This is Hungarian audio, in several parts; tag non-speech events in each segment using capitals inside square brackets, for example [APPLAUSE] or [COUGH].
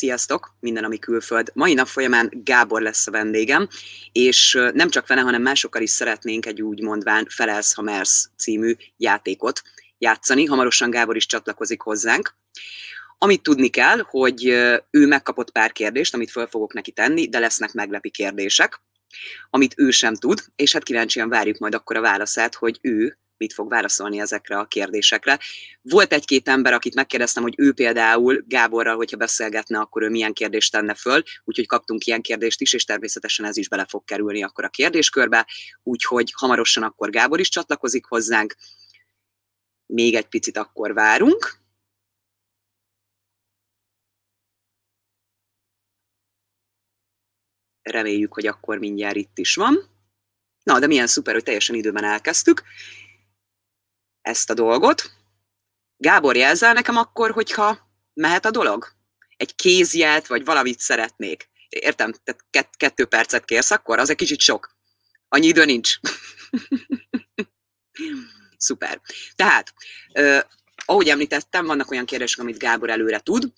Sziasztok! Minden, ami külföld. Mai nap folyamán Gábor lesz a vendégem, és nem csak vele, hanem másokkal is szeretnénk egy úgy mondván Felelsz ha mersz című játékot játszani. Hamarosan Gábor is csatlakozik hozzánk. Amit tudni kell, hogy ő megkapott pár kérdést, amit föl fogok neki tenni, de lesznek meglepi kérdések, amit ő sem tud, és hát kíváncsian várjuk majd akkor a válaszát, hogy ő mit fog válaszolni ezekre a kérdésekre. Volt egy-két ember, akit megkérdeztem, hogy ő például Gáborral, hogyha beszélgetne, akkor ő milyen kérdést tenne föl, úgyhogy kaptunk ilyen kérdést is, és természetesen ez is bele fog kerülni akkor a kérdéskörbe, úgyhogy hamarosan akkor Gábor is csatlakozik hozzánk. Még egy picit akkor várunk. Reméljük, hogy akkor mindjárt itt is van. Na, de milyen szuper, hogy teljesen időben elkezdtük ezt a dolgot. Gábor, jelzel nekem akkor, hogyha mehet a dolog? Egy kézjelt, vagy valamit szeretnék. Értem, tehát kett- kettő percet kérsz akkor? Az egy kicsit sok. Annyi idő nincs. [LAUGHS] Szuper. Tehát, eh, ahogy említettem, vannak olyan kérdések, amit Gábor előre tud.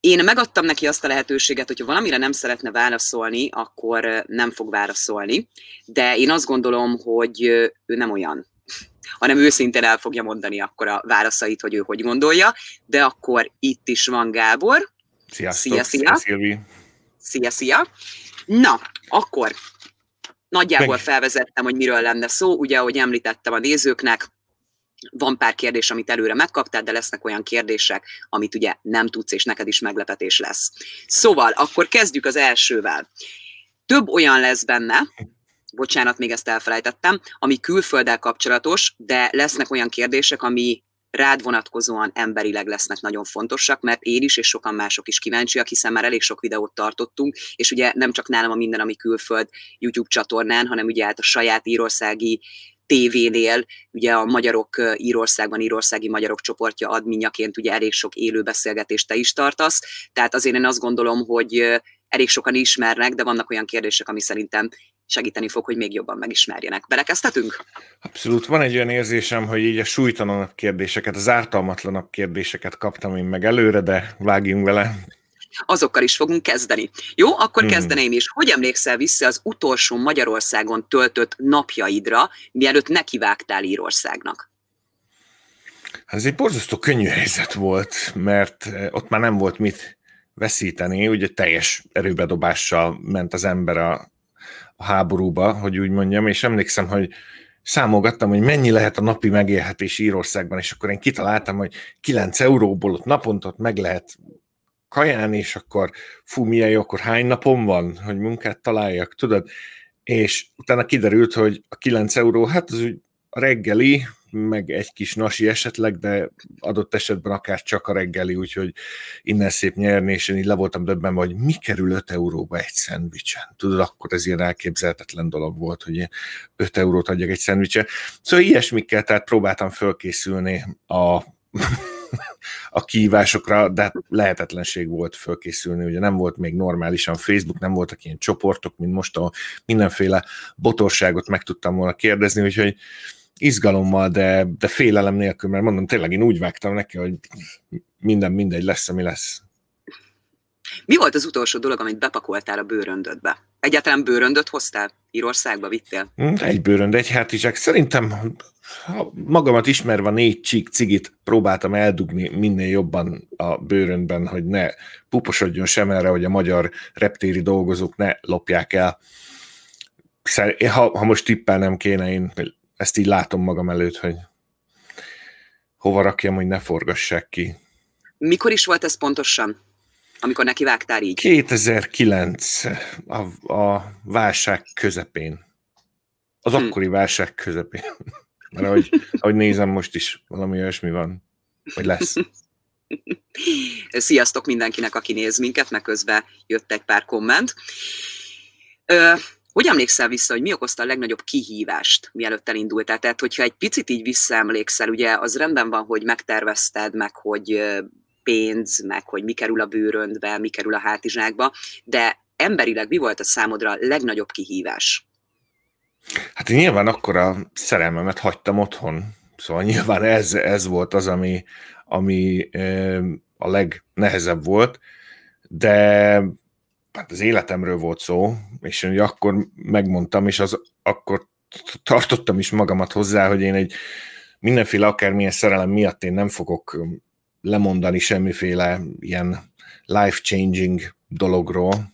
Én megadtam neki azt a lehetőséget, hogyha valamire nem szeretne válaszolni, akkor nem fog válaszolni, de én azt gondolom, hogy ő nem olyan hanem őszintén el fogja mondani akkor a válaszait, hogy ő hogy gondolja, de akkor itt is van Gábor. Sziasztok, szia, szia. Szilvi. Szia, szia. Na, akkor nagyjából Meg- felvezettem, hogy miről lenne szó. Ugye, ahogy említettem a nézőknek, van pár kérdés, amit előre megkaptál, de lesznek olyan kérdések, amit ugye nem tudsz, és neked is meglepetés lesz. Szóval, akkor kezdjük az elsővel. Több olyan lesz benne, bocsánat, még ezt elfelejtettem, ami külfölddel kapcsolatos, de lesznek olyan kérdések, ami rád vonatkozóan emberileg lesznek nagyon fontosak, mert én is, és sokan mások is kíváncsiak, hiszen már elég sok videót tartottunk, és ugye nem csak nálam a minden, ami külföld YouTube csatornán, hanem ugye hát a saját írországi tévénél, ugye a magyarok Írországban, írországi magyarok csoportja adminjaként ugye elég sok élő beszélgetést te is tartasz, tehát azért én azt gondolom, hogy elég sokan ismernek, de vannak olyan kérdések, ami szerintem segíteni fog, hogy még jobban megismerjenek. Belekezdhetünk? Abszolút van egy olyan érzésem, hogy így a súlytalanabb kérdéseket, az ártalmatlanabb kérdéseket kaptam én meg előre, de vágjunk vele. Azokkal is fogunk kezdeni. Jó, akkor Hmm. kezdeném is. Hogy emlékszel vissza az utolsó Magyarországon töltött napjaidra, mielőtt nekivágtál Írországnak? Ez egy borzasztó könnyű helyzet volt, mert eh, ott már nem volt mit veszíteni, ugye teljes erőbedobással ment az ember a, a háborúba, hogy úgy mondjam, és emlékszem, hogy számolgattam, hogy mennyi lehet a napi megélhetés Írországban, és akkor én kitaláltam, hogy 9 euróból ott naponta meg lehet kajálni, és akkor fú, milyen jó, akkor hány napom van, hogy munkát találjak, tudod? És utána kiderült, hogy a 9 euró, hát az úgy reggeli, meg egy kis nasi esetleg, de adott esetben akár csak a reggeli, úgyhogy innen szép nyerni, és én így le voltam döbbenve, hogy mi kerül 5 euróba egy szendvicsen. Tudod, akkor ez ilyen elképzelhetetlen dolog volt, hogy én 5 eurót adjak egy szendvicsen. Szóval ilyesmikkel, tehát próbáltam fölkészülni a [LAUGHS] a kihívásokra, de hát lehetetlenség volt fölkészülni, ugye nem volt még normálisan Facebook, nem voltak ilyen csoportok, mint most, ahol mindenféle botorságot meg tudtam volna kérdezni, úgyhogy izgalommal, de, de félelem nélkül, mert mondom, tényleg én úgy vágtam neki, hogy minden mindegy lesz, ami lesz. Mi volt az utolsó dolog, amit bepakoltál a bőröndödbe? Egyáltalán bőröndöt hoztál? Írországba vittél? Hm, Egy bőrönd, egy hátizsák. Szerintem ha magamat ismerve négy csík cigit próbáltam eldugni minél jobban a bőröndben, hogy ne puposodjon sem erre, hogy a magyar reptéri dolgozók ne lopják el. Ha, ha most tippelnem kéne, én ezt így látom magam előtt, hogy hova rakjam, hogy ne forgassák ki. Mikor is volt ez pontosan? Amikor nekivágtál így? 2009 a, a válság közepén. Az Hm. akkori válság közepén. [LAUGHS] Mert ahogy, ahogy nézem, most is valami olyasmi van, vagy lesz. [LAUGHS] Sziasztok mindenkinek, aki néz minket, meg közben jött egy pár komment. Ö, hogy emlékszel vissza, hogy mi okozta a legnagyobb kihívást, mielőtt elindultál? Tehát, hogyha egy picit így visszaemlékszel, ugye az rendben van, hogy megtervezted, meg hogy pénz, meg hogy mi kerül a bőröndbe, mi kerül a hátizsákba, de emberileg mi volt a számodra a legnagyobb kihívás? Hát én nyilván akkor a szerelmemet hagytam otthon, szóval nyilván ez, ez volt az, ami, ami a legnehezebb volt, de hát az életemről volt szó, és én akkor megmondtam, és az akkor tartottam is magamat hozzá, hogy én egy mindenféle akármilyen szerelem miatt én nem fogok lemondani semmiféle ilyen life-changing dologról,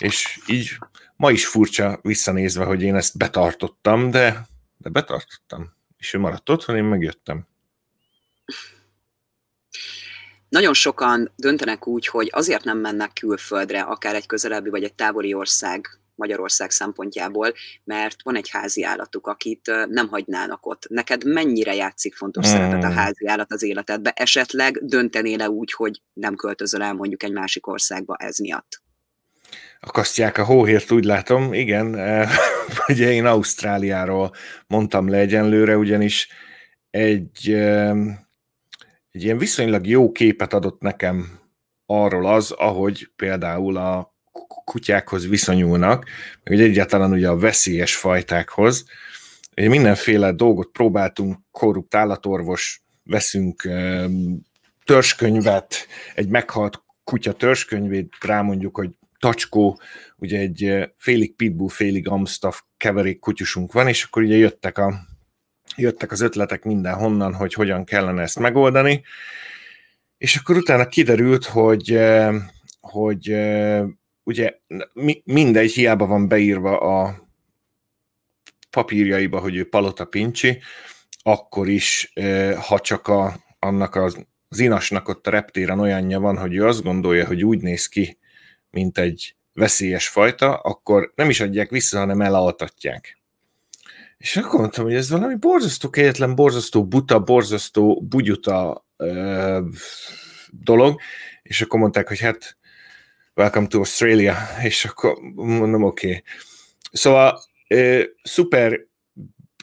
és így ma is furcsa visszanézve, hogy én ezt betartottam, de, de betartottam. És ő maradt otthon, én megjöttem. Nagyon sokan döntenek úgy, hogy azért nem mennek külföldre, akár egy közelebbi vagy egy távoli ország Magyarország szempontjából, mert van egy házi állatuk, akit nem hagynának ott. Neked mennyire játszik fontos hmm. szerepet a házi állat az életedbe? Esetleg döntenél-e úgy, hogy nem költözöl el mondjuk egy másik országba ez miatt? Akasztják a hóhért, úgy látom, igen. [LAUGHS] Ugye én Ausztráliáról mondtam le egyenlőre, ugyanis egy, egy ilyen viszonylag jó képet adott nekem arról az, ahogy például a kutyákhoz viszonyulnak, meg egyáltalán ugye a veszélyes fajtákhoz. Ugye mindenféle dolgot próbáltunk, korrupt állatorvos, veszünk törzskönyvet, egy meghalt kutya törzskönyvét, rámondjuk, hogy tacskó, ugye egy félig pitbull, félig amstaff keverék kutyusunk van, és akkor ugye jöttek, a, jöttek az ötletek mindenhonnan, hogy hogyan kellene ezt megoldani, és akkor utána kiderült, hogy, hogy ugye mindegy, hiába van beírva a papírjaiba, hogy ő Palota Pincsi, akkor is, ha csak a, annak az, az inasnak ott a reptéren olyanja van, hogy ő azt gondolja, hogy úgy néz ki, mint egy veszélyes fajta, akkor nem is adják vissza, hanem elaltatják. És akkor mondtam, hogy ez valami borzasztó kegyetlen, borzasztó buta, borzasztó bugyuta ö, dolog, és akkor mondták, hogy hát welcome to Australia, és akkor mondom, oké. Okay. Szóval ö, szuper,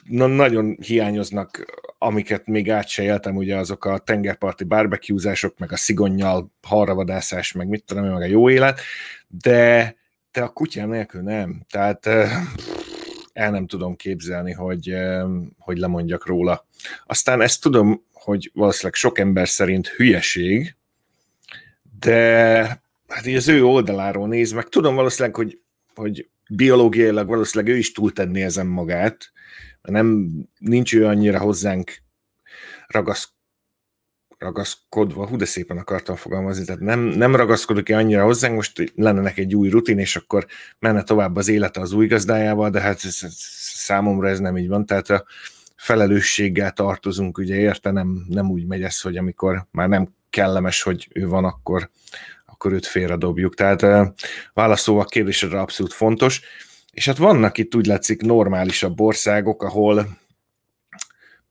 na, nagyon hiányoznak, amiket még át se éltem, ugye azok a tengerparti barbecuezások, meg a szigonnyal harravadászás, meg mit tudom, meg a jó élet, de te a kutyám nélkül nem. Tehát el nem tudom képzelni, hogy, hogy lemondjak róla. Aztán ezt tudom, hogy valószínűleg sok ember szerint hülyeség, de hát így az ő oldaláról néz, meg tudom valószínűleg, hogy, hogy biológiailag valószínűleg ő is túltenni ezen magát, nem, nincs ő annyira hozzánk ragasz, ragaszkodva, hú, de szépen akartam fogalmazni, tehát nem, nem ragaszkodik annyira hozzánk, most lenne neki egy új rutin, és akkor menne tovább az élete az új gazdájával, de hát ez, ez, számomra ez nem így van, tehát a felelősséggel tartozunk, ugye érte, nem, nem úgy megy ez, hogy amikor már nem kellemes, hogy ő van, akkor, akkor őt félredobjuk. Tehát válaszolva a kérdésedre abszolút fontos. És hát vannak itt úgy látszik normálisabb országok, ahol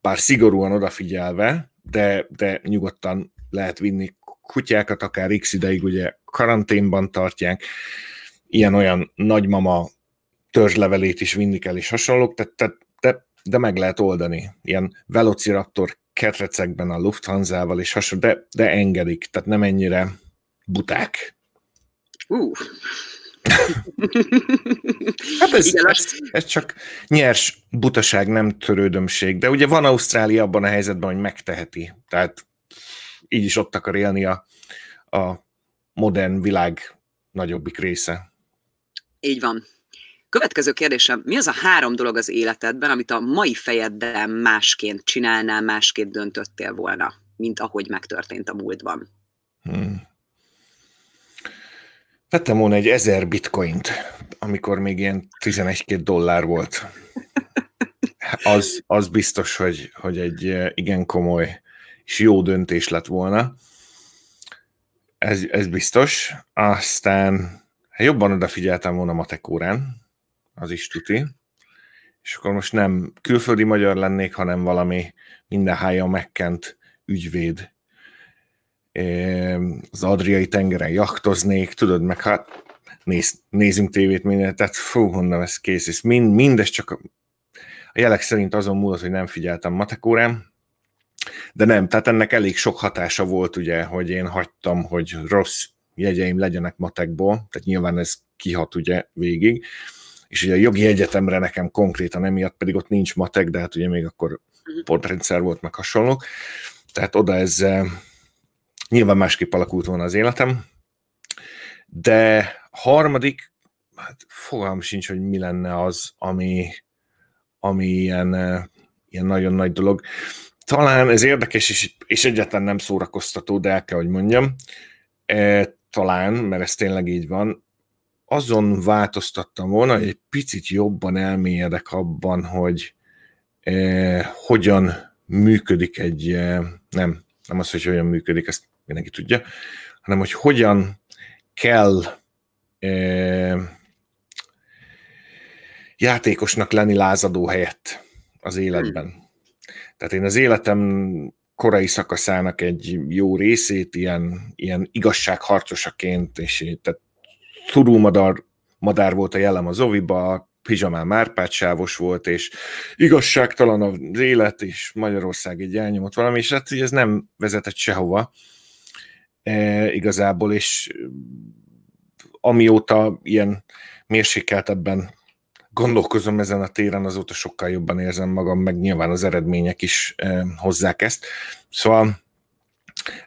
bár szigorúan odafigyelve, de, de nyugodtan lehet vinni kutyákat, akár x ideig ugye karanténban tartják, ilyen-olyan nagymama törzslevelét is vinni kell, és hasonlók, tehát, tehát de, de meg lehet oldani. Ilyen Velociraptor ketrecekben a Lufthansa-val és hasonló, de, de engedik, tehát nem ennyire buták. Uh. [LAUGHS] hát ez, Igen, ez, ez csak nyers butaság, nem törődömség, de ugye van Ausztrália abban a helyzetben, hogy megteheti. Tehát így is ott akar élni a, a modern világ nagyobbik része. Így van. Következő kérdésem, mi az a három dolog az életedben, amit a mai fejeddel másként csinálnál, másként döntöttél volna, mint ahogy megtörtént a múltban? Hmm. Vettem volna egy ezer bitcoint, amikor még ilyen 11 dollár volt. Az, az biztos, hogy, hogy egy eh, igen komoly és jó döntés lett volna. Ez, ez biztos. Aztán hát jobban odafigyeltem volna matek órán, az is tuti. És akkor most nem külföldi magyar lennék, hanem valami minden hája megkent ügyvéd az Adriai tengeren jachtoznék, tudod, meg hát néz, nézünk tévét minden, tehát fú, mondom, ez kész, ez mind, mindez csak a, jelek szerint azon múlott, hogy nem figyeltem matekórán, de nem, tehát ennek elég sok hatása volt, ugye, hogy én hagytam, hogy rossz jegyeim legyenek matekból, tehát nyilván ez kihat ugye végig, és ugye a jogi egyetemre nekem konkrétan emiatt, pedig ott nincs matek, de hát ugye még akkor mhm. pontrendszer volt, meg hasonlók, tehát oda ez Nyilván másképp alakult volna az életem. De harmadik, hát fogalm sincs, hogy mi lenne az, ami, ami ilyen, ilyen nagyon nagy dolog. Talán ez érdekes, és, és egyáltalán nem szórakoztató, de el kell, hogy mondjam. E, talán, mert ez tényleg így van, azon változtattam volna, hogy egy picit jobban elmélyedek abban, hogy e, hogyan működik egy, e, nem, nem az, hogy hogyan működik, ezt mindenki tudja, hanem hogy hogyan kell e, játékosnak lenni lázadó helyett az életben. Hmm. Tehát én az életem korai szakaszának egy jó részét ilyen, ilyen igazságharcosaként, és tehát turulmadar madár volt a jellem az oviba, pizsamán márpátsávos volt, és igazságtalan az élet, és Magyarország egy elnyomott valami, és hát ez nem vezetett sehova e, igazából, és amióta ilyen mérsékeltebben gondolkozom ezen a téren, azóta sokkal jobban érzem magam, meg nyilván az eredmények is e, hozzák ezt. Szóval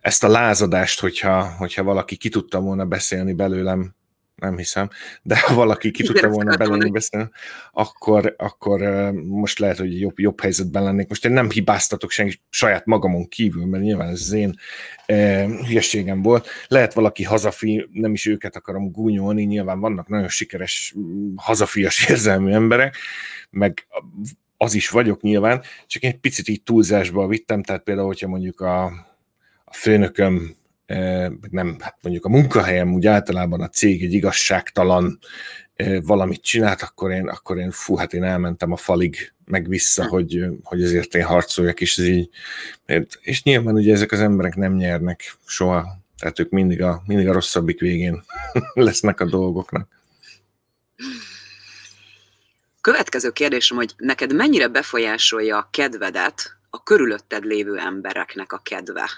ezt a lázadást, hogyha, hogyha valaki ki tudta volna beszélni belőlem nem hiszem, de ha valaki ki tudta volna belőle beszélni, akkor, akkor most lehet, hogy jobb, jobb helyzetben lennék. Most én nem hibáztatok senki saját magamon kívül, mert nyilván ez az én e, hülyeségem volt. Lehet valaki hazafi, nem is őket akarom gúnyolni, nyilván vannak nagyon sikeres hazafias [LAUGHS] érzelmű emberek, meg az is vagyok nyilván, csak egy picit így túlzásba vittem, tehát például, hogyha mondjuk a, a főnököm nem, hát mondjuk a munkahelyem úgy általában a cég egy igazságtalan valamit csinált, akkor én, akkor én fú, hát én elmentem a falig meg vissza, hogy, hogy ezért én harcoljak, és ez így, és nyilván ugye ezek az emberek nem nyernek soha, tehát ők mindig a, mindig a rosszabbik végén [LAUGHS] lesznek a dolgoknak. Következő kérdésem, hogy neked mennyire befolyásolja a kedvedet a körülötted lévő embereknek a kedve?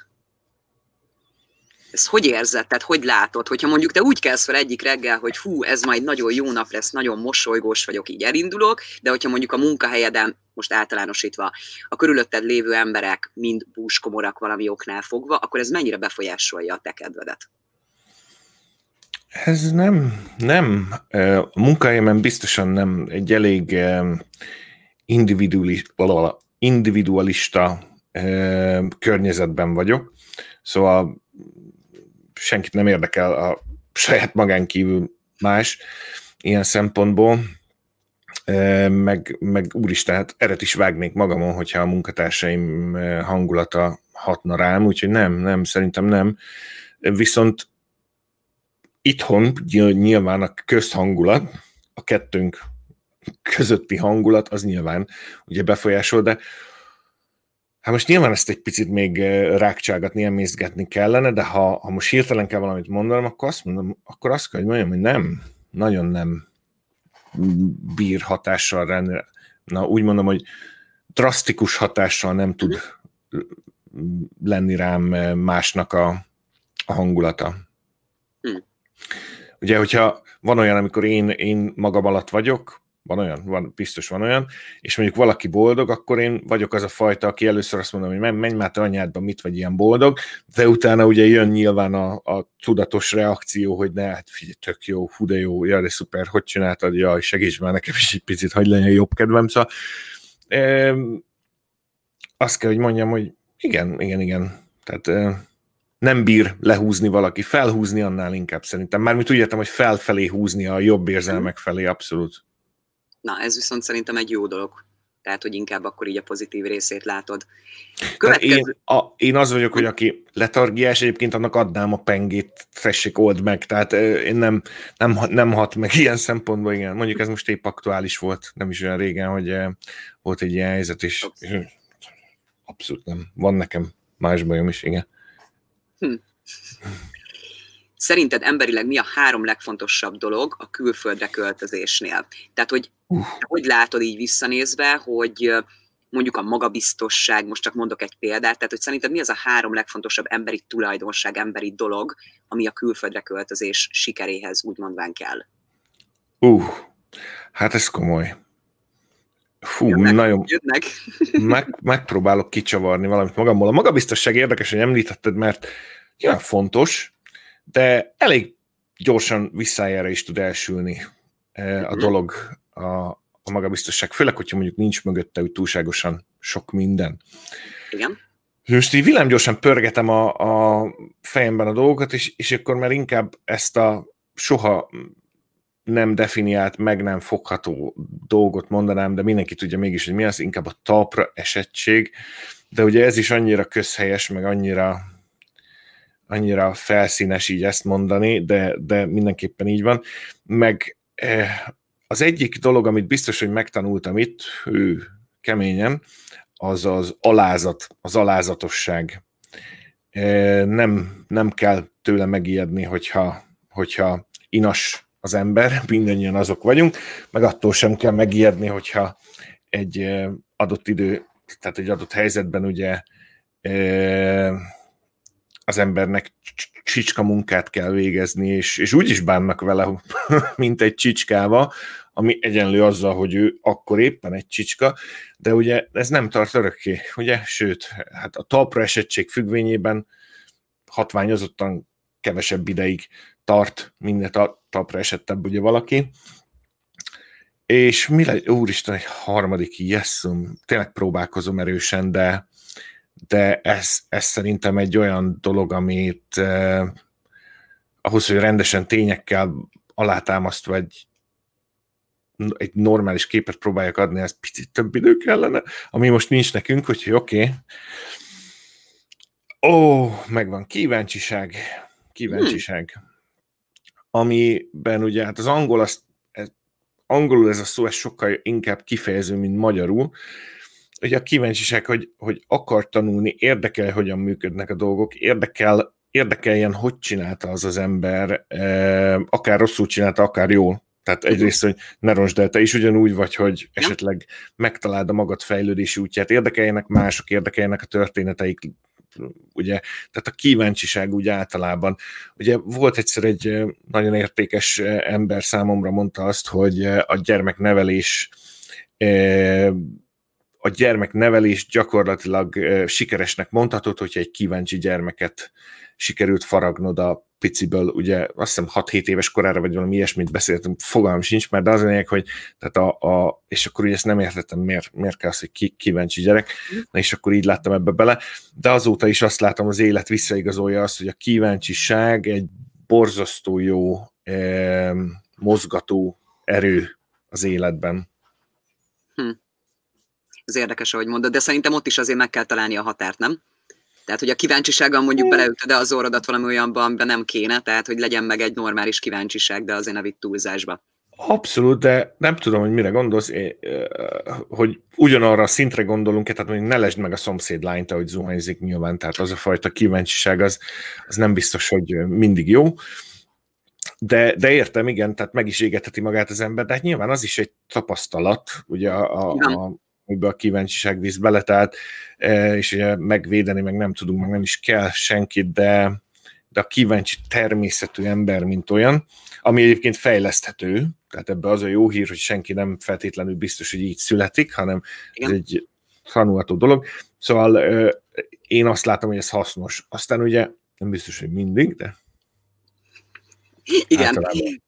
Ezt hogy érzed, tehát hogy látod, hogyha mondjuk te úgy kelsz fel egyik reggel, hogy fú, ez majd nagyon jó nap lesz, nagyon mosolygós vagyok, így elindulok, de hogyha mondjuk a munkahelyeden, most általánosítva, a körülötted lévő emberek mind búskomorak valami oknál fogva, akkor ez mennyire befolyásolja a te kedvedet? Ez nem, nem. A munkahelyemen biztosan nem egy elég individualista, individualista környezetben vagyok. Szóval senkit nem érdekel a saját magán kívül más ilyen szempontból, meg, meg úristen, hát eret is vágnék magamon, hogyha a munkatársaim hangulata hatna rám, úgyhogy nem, nem, szerintem nem. Viszont itthon nyilván a közhangulat, a kettőnk közötti hangulat, az nyilván ugye befolyásol, de Hát most nyilván ezt egy picit még rákcságatni, emészgetni kellene, de ha, ha most hirtelen kell valamit mondanom, akkor azt mondom, akkor azt kell, hogy mondjam, hogy nem, nagyon nem bír hatással rendre. Na, úgy mondom, hogy drasztikus hatással nem tud lenni rám másnak a, a hangulata. Hm. Ugye, hogyha van olyan, amikor én, én magam alatt vagyok, van olyan, van, biztos van olyan, és mondjuk valaki boldog, akkor én vagyok az a fajta, aki először azt mondom, hogy menj már te anyádba, mit vagy ilyen boldog, de utána ugye jön nyilván a, a tudatos reakció, hogy ne, hát figyelj, tök jó, hú de jó, ja, de szuper, hogy csináltad, jaj, segíts már nekem is egy picit, hogy legyen jobb kedvem, szóval e, azt kell, hogy mondjam, hogy igen, igen, igen, tehát nem bír lehúzni valaki, felhúzni annál inkább szerintem. Mármint úgy értem, hogy felfelé húzni a jobb érzelmek felé, abszolút. Na, ez viszont szerintem egy jó dolog. Tehát, hogy inkább akkor így a pozitív részét látod. Következő... Én, a, én az vagyok, hogy aki letargiás, egyébként annak adnám a pengét, tessék, old meg. Tehát én nem, nem, nem hat meg ilyen szempontból, igen. Mondjuk ez most épp aktuális volt, nem is olyan régen, hogy volt egy ilyen helyzet, és abszolút nem. Van nekem más bajom is, igen. Hm. Szerinted emberileg mi a három legfontosabb dolog a külföldre költözésnél? Tehát, hogy. Hogy látod így visszanézve, hogy mondjuk a magabiztosság, most csak mondok egy példát, tehát hogy szerinted mi az a három legfontosabb emberi tulajdonság, emberi dolog, ami a külföldre költözés sikeréhez úgy mondván kell? Uh, hát ez komoly. Fú, jönnek, nagyon... Jönnek. [LAUGHS] Meg, megpróbálok kicsavarni valamit magamból. A magabiztosság érdekes, hogy említetted, mert ja, fontos, de elég gyorsan visszájára is tud elsülni a mhm. dolog, a, a magabiztosság, főleg, hogyha mondjuk nincs mögötte úgy túlságosan sok minden. Igen. Most így villámgyorsan pörgetem a, a fejemben a dolgokat, és, és akkor már inkább ezt a soha nem definiált, meg nem fogható dolgot mondanám, de mindenki tudja mégis, hogy mi az, inkább a talpra esettség, de ugye ez is annyira közhelyes, meg annyira annyira felszínes így ezt mondani, de, de mindenképpen így van. Meg eh, az egyik dolog, amit biztos, hogy megtanultam itt, ő keményen, az az alázat, az alázatosság. Eh, nem, nem kell tőle megijedni, hogyha, hogyha inas az ember, [LAUGHS] mindannyian azok vagyunk, meg attól sem kell megijedni, hogyha egy eh, adott idő, tehát egy adott helyzetben ugye az embernek csicska munkát kell végezni, és, és úgy is bánnak vele, [LAUGHS] mint egy csicskával, ami egyenlő azzal, hogy ő akkor éppen egy csicska, de ugye ez nem tart örökké, ugye? Sőt, hát a talpra esettség függvényében hatványozottan kevesebb ideig tart, minden a talpra esettebb ugye valaki. És mi le, úristen, egy harmadik jeszum, tényleg próbálkozom erősen, de de ez, ez szerintem egy olyan dolog, amit eh, ahhoz, hogy rendesen tényekkel alátámasztva egy, egy normális képet próbáljak adni, ez picit több idő kellene, ami most nincs nekünk, úgyhogy oké. Okay. Ó, megvan, kíváncsiság, kíváncsiság. Hmm. Amiben ugye, hát az angol, az, ez, angolul ez a szó, ez sokkal inkább kifejező, mint magyarul, ugye a kíváncsiság, hogy, hogy akar tanulni, érdekel, hogyan működnek a dolgok, érdekel, érdekeljen, hogy csinálta az az ember, eh, akár rosszul csinálta, akár jól. Tehát egyrészt, hogy ne rosd el, te is ugyanúgy vagy, hogy esetleg megtaláld a magad fejlődési útját, érdekeljenek mások, érdekeljenek a történeteik, ugye, tehát a kíváncsiság úgy általában. Ugye volt egyszer egy nagyon értékes ember számomra mondta azt, hogy a gyermeknevelés a gyermeknevelés gyakorlatilag sikeresnek mondhatod, hogyha egy kíváncsi gyermeket sikerült faragnod a piciből, ugye azt hiszem 6-7 éves korára, vagy valami ilyesmit beszéltem, fogalmam sincs már, de az lényeg, hogy tehát a, a, és akkor ugye ezt nem értettem, miért, miért kell az, hogy ki, kíváncsi gyerek, na és akkor így láttam ebbe bele, de azóta is azt látom, az élet visszaigazolja azt, hogy a kíváncsiság egy borzasztó jó eh, mozgató erő az életben. Hm. Ez érdekes, ahogy mondod, de szerintem ott is azért meg kell találni a határt, nem? Tehát, hogy a kíváncsisággal mondjuk beleütöd de az orrodat valami olyanban, amiben nem kéne, tehát, hogy legyen meg egy normális kíváncsiság, de azért ne vitt túlzásba. Abszolút, de nem tudom, hogy mire gondolsz, én, hogy ugyanarra a szintre gondolunk, tehát mondjuk ne lesd meg a szomszéd lányt, ahogy zuhanyzik nyilván, tehát az a fajta kíváncsiság, az, az nem biztos, hogy mindig jó. De, de értem, igen, tehát meg is égetheti magát az ember, de hát nyilván az is egy tapasztalat, ugye a, a, a amiben a kíváncsiság visz bele, tehát, e, és ugye megvédeni meg nem tudunk, meg nem is kell senkit, de, de a kíváncsi természetű ember, mint olyan, ami egyébként fejleszthető, tehát ebbe az a jó hír, hogy senki nem feltétlenül biztos, hogy így születik, hanem Igen. ez egy tanulható dolog. Szóval én azt látom, hogy ez hasznos. Aztán ugye nem biztos, hogy mindig, de igen, általában.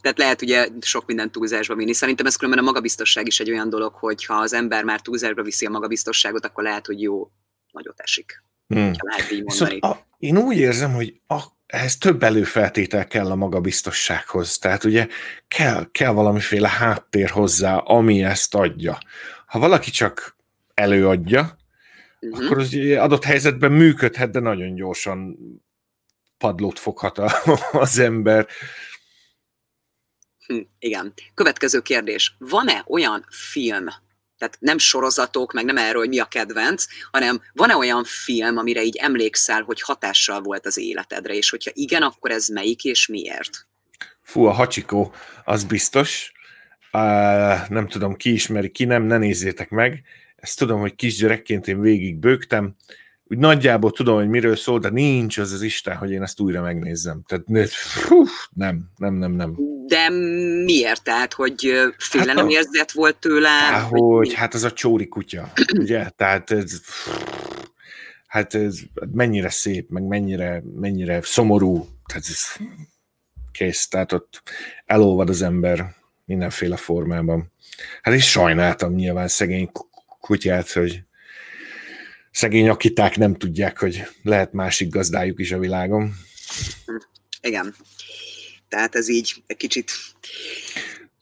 Tehát lehet ugye sok minden túlzásba vinni. Szerintem ez különben a magabiztosság is egy olyan dolog, hogy ha az ember már túlzásba viszi a magabiztosságot, akkor lehet, hogy jó nagyot esik. Hmm. Lehet így mondani. Szóval a, én úgy érzem, hogy a, ehhez több előfeltétel kell a magabiztossághoz. Tehát ugye kell, kell valamiféle háttér hozzá, ami ezt adja. Ha valaki csak előadja, uh-huh. akkor az adott helyzetben működhet, de nagyon gyorsan padlót foghat [LAUGHS] az ember. Hm, igen. Következő kérdés. Van-e olyan film, tehát nem sorozatok, meg nem erről, hogy mi a kedvenc, hanem van-e olyan film, amire így emlékszel, hogy hatással volt az életedre, és hogyha igen, akkor ez melyik és miért? Fú, a Hachiko, az biztos. Uh, nem tudom, ki ismeri, ki nem, ne nézzétek meg. Ezt tudom, hogy kisgyerekként én végig bőgtem úgy nagyjából tudom, hogy miről szól, de nincs az az Isten, hogy én ezt újra megnézzem. Tehát fú, nem, nem, nem, nem. De miért? Tehát, hogy féle hát érzet volt tőle? Hát, hogy, hát az a csóri kutya, ugye? Tehát ez, hát ez mennyire szép, meg mennyire, mennyire szomorú. Tehát ez, kész, tehát ott elolvad az ember mindenféle formában. Hát és sajnáltam nyilván szegény kutyát, hogy szegény akiták nem tudják, hogy lehet másik gazdájuk is a világon. Igen. Tehát ez így egy kicsit...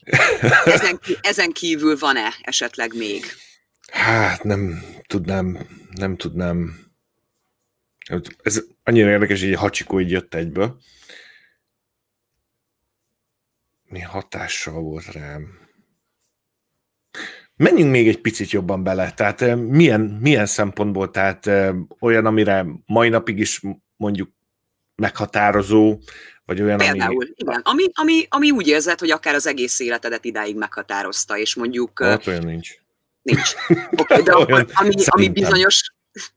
[LAUGHS] Ezen, ezen kívül van-e esetleg még? Hát nem tudnám, nem tudnám. Ez annyira érdekes, hogy egy hacsikó így jött egyből. Mi hatással volt rám? Menjünk még egy picit jobban bele, tehát eh, milyen, milyen szempontból, tehát eh, olyan, amire mai napig is mondjuk meghatározó, vagy olyan, Például, ami... igen. Ami, ami, ami úgy érzed, hogy akár az egész életedet idáig meghatározta, és mondjuk... Hát olyan nincs. Nincs. [LAUGHS] Okay, de olyan, ami, ami bizonyos,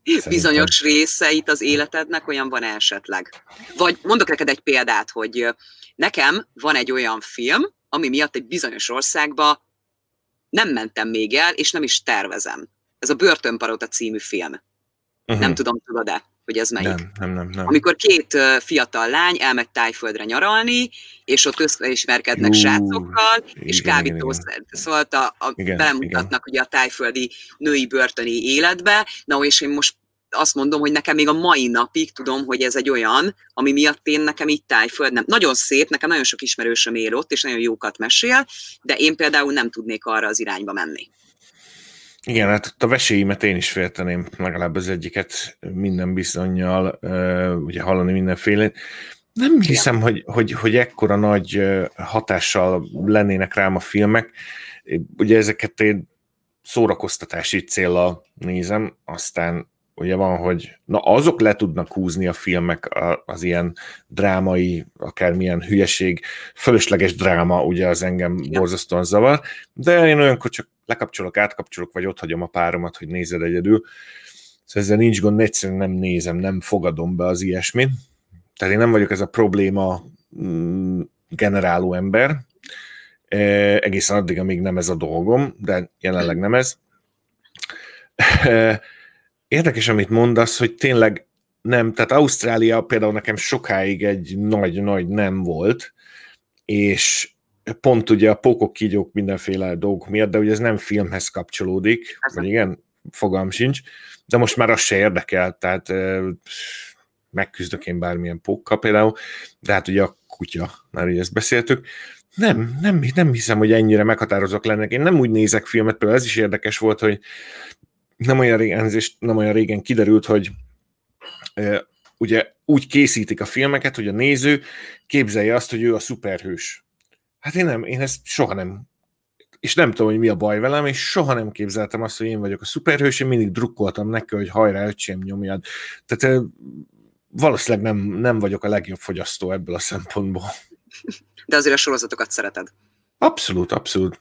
Szerintem. bizonyos részeit az életednek olyan van esetleg. Vagy mondok neked egy példát, hogy nekem van egy olyan film, ami miatt egy bizonyos országba nem mentem még el, és nem is tervezem. Ez a Börtönparota című film. Uh-huh. Nem tudom, tudod-e, hogy ez melyik? Nem, nem, nem. nem. Amikor két fiatal lány elmegy tájföldre nyaralni, és ott összeismerkednek Jú, srácokkal, és kábítószer. Szóval a, a, igen, belemutatnak igen. ugye a tájföldi női börtöni életbe, na és én most azt mondom, hogy nekem még a mai napig tudom, hogy ez egy olyan, ami miatt én nekem itt tájföld nem. Nagyon szép, nekem nagyon sok ismerősöm él ott, és nagyon jókat mesél, de én például nem tudnék arra az irányba menni. Igen, hát a veséimet én is félteném, legalább az egyiket minden bizonyal, ugye hallani mindenféle. Nem hiszem, hogy, hogy, hogy ekkora nagy hatással lennének rám a filmek. Ugye ezeket én szórakoztatási célra nézem, aztán ugye van, hogy na azok le tudnak húzni a filmek az ilyen drámai, akármilyen hülyeség, fölösleges dráma, ugye az engem ja. borzasztóan zavar, de én olyankor csak lekapcsolok, átkapcsolok, vagy ott hagyom a páromat, hogy nézed egyedül. Szóval ezzel nincs gond, egyszerűen nem nézem, nem fogadom be az ilyesmit. Tehát én nem vagyok ez a probléma mm, generáló ember, e, egészen addig, amíg nem ez a dolgom, de jelenleg nem ez. Érdekes, amit mondasz, hogy tényleg nem, tehát Ausztrália például nekem sokáig egy nagy-nagy nem volt, és pont ugye a pókok, kígyók, mindenféle dolgok miatt, de ugye ez nem filmhez kapcsolódik, vagy igen, fogalm sincs, de most már az se érdekel, tehát megküzdök én bármilyen pókkal például, de hát ugye a kutya, már ugye ezt beszéltük, nem, nem, nem hiszem, hogy ennyire meghatározok lennek. Én nem úgy nézek filmet, például ez is érdekes volt, hogy nem olyan régen, nem olyan régen kiderült, hogy ugye úgy készítik a filmeket, hogy a néző képzelje azt, hogy ő a szuperhős. Hát én nem, én ezt soha nem és nem tudom, hogy mi a baj velem, és soha nem képzeltem azt, hogy én vagyok a szuperhős, én mindig drukkoltam neki, hogy hajrá, öcsém, nyomjad. Tehát valószínűleg nem, nem vagyok a legjobb fogyasztó ebből a szempontból. De azért a sorozatokat szereted. Abszolút, abszolút.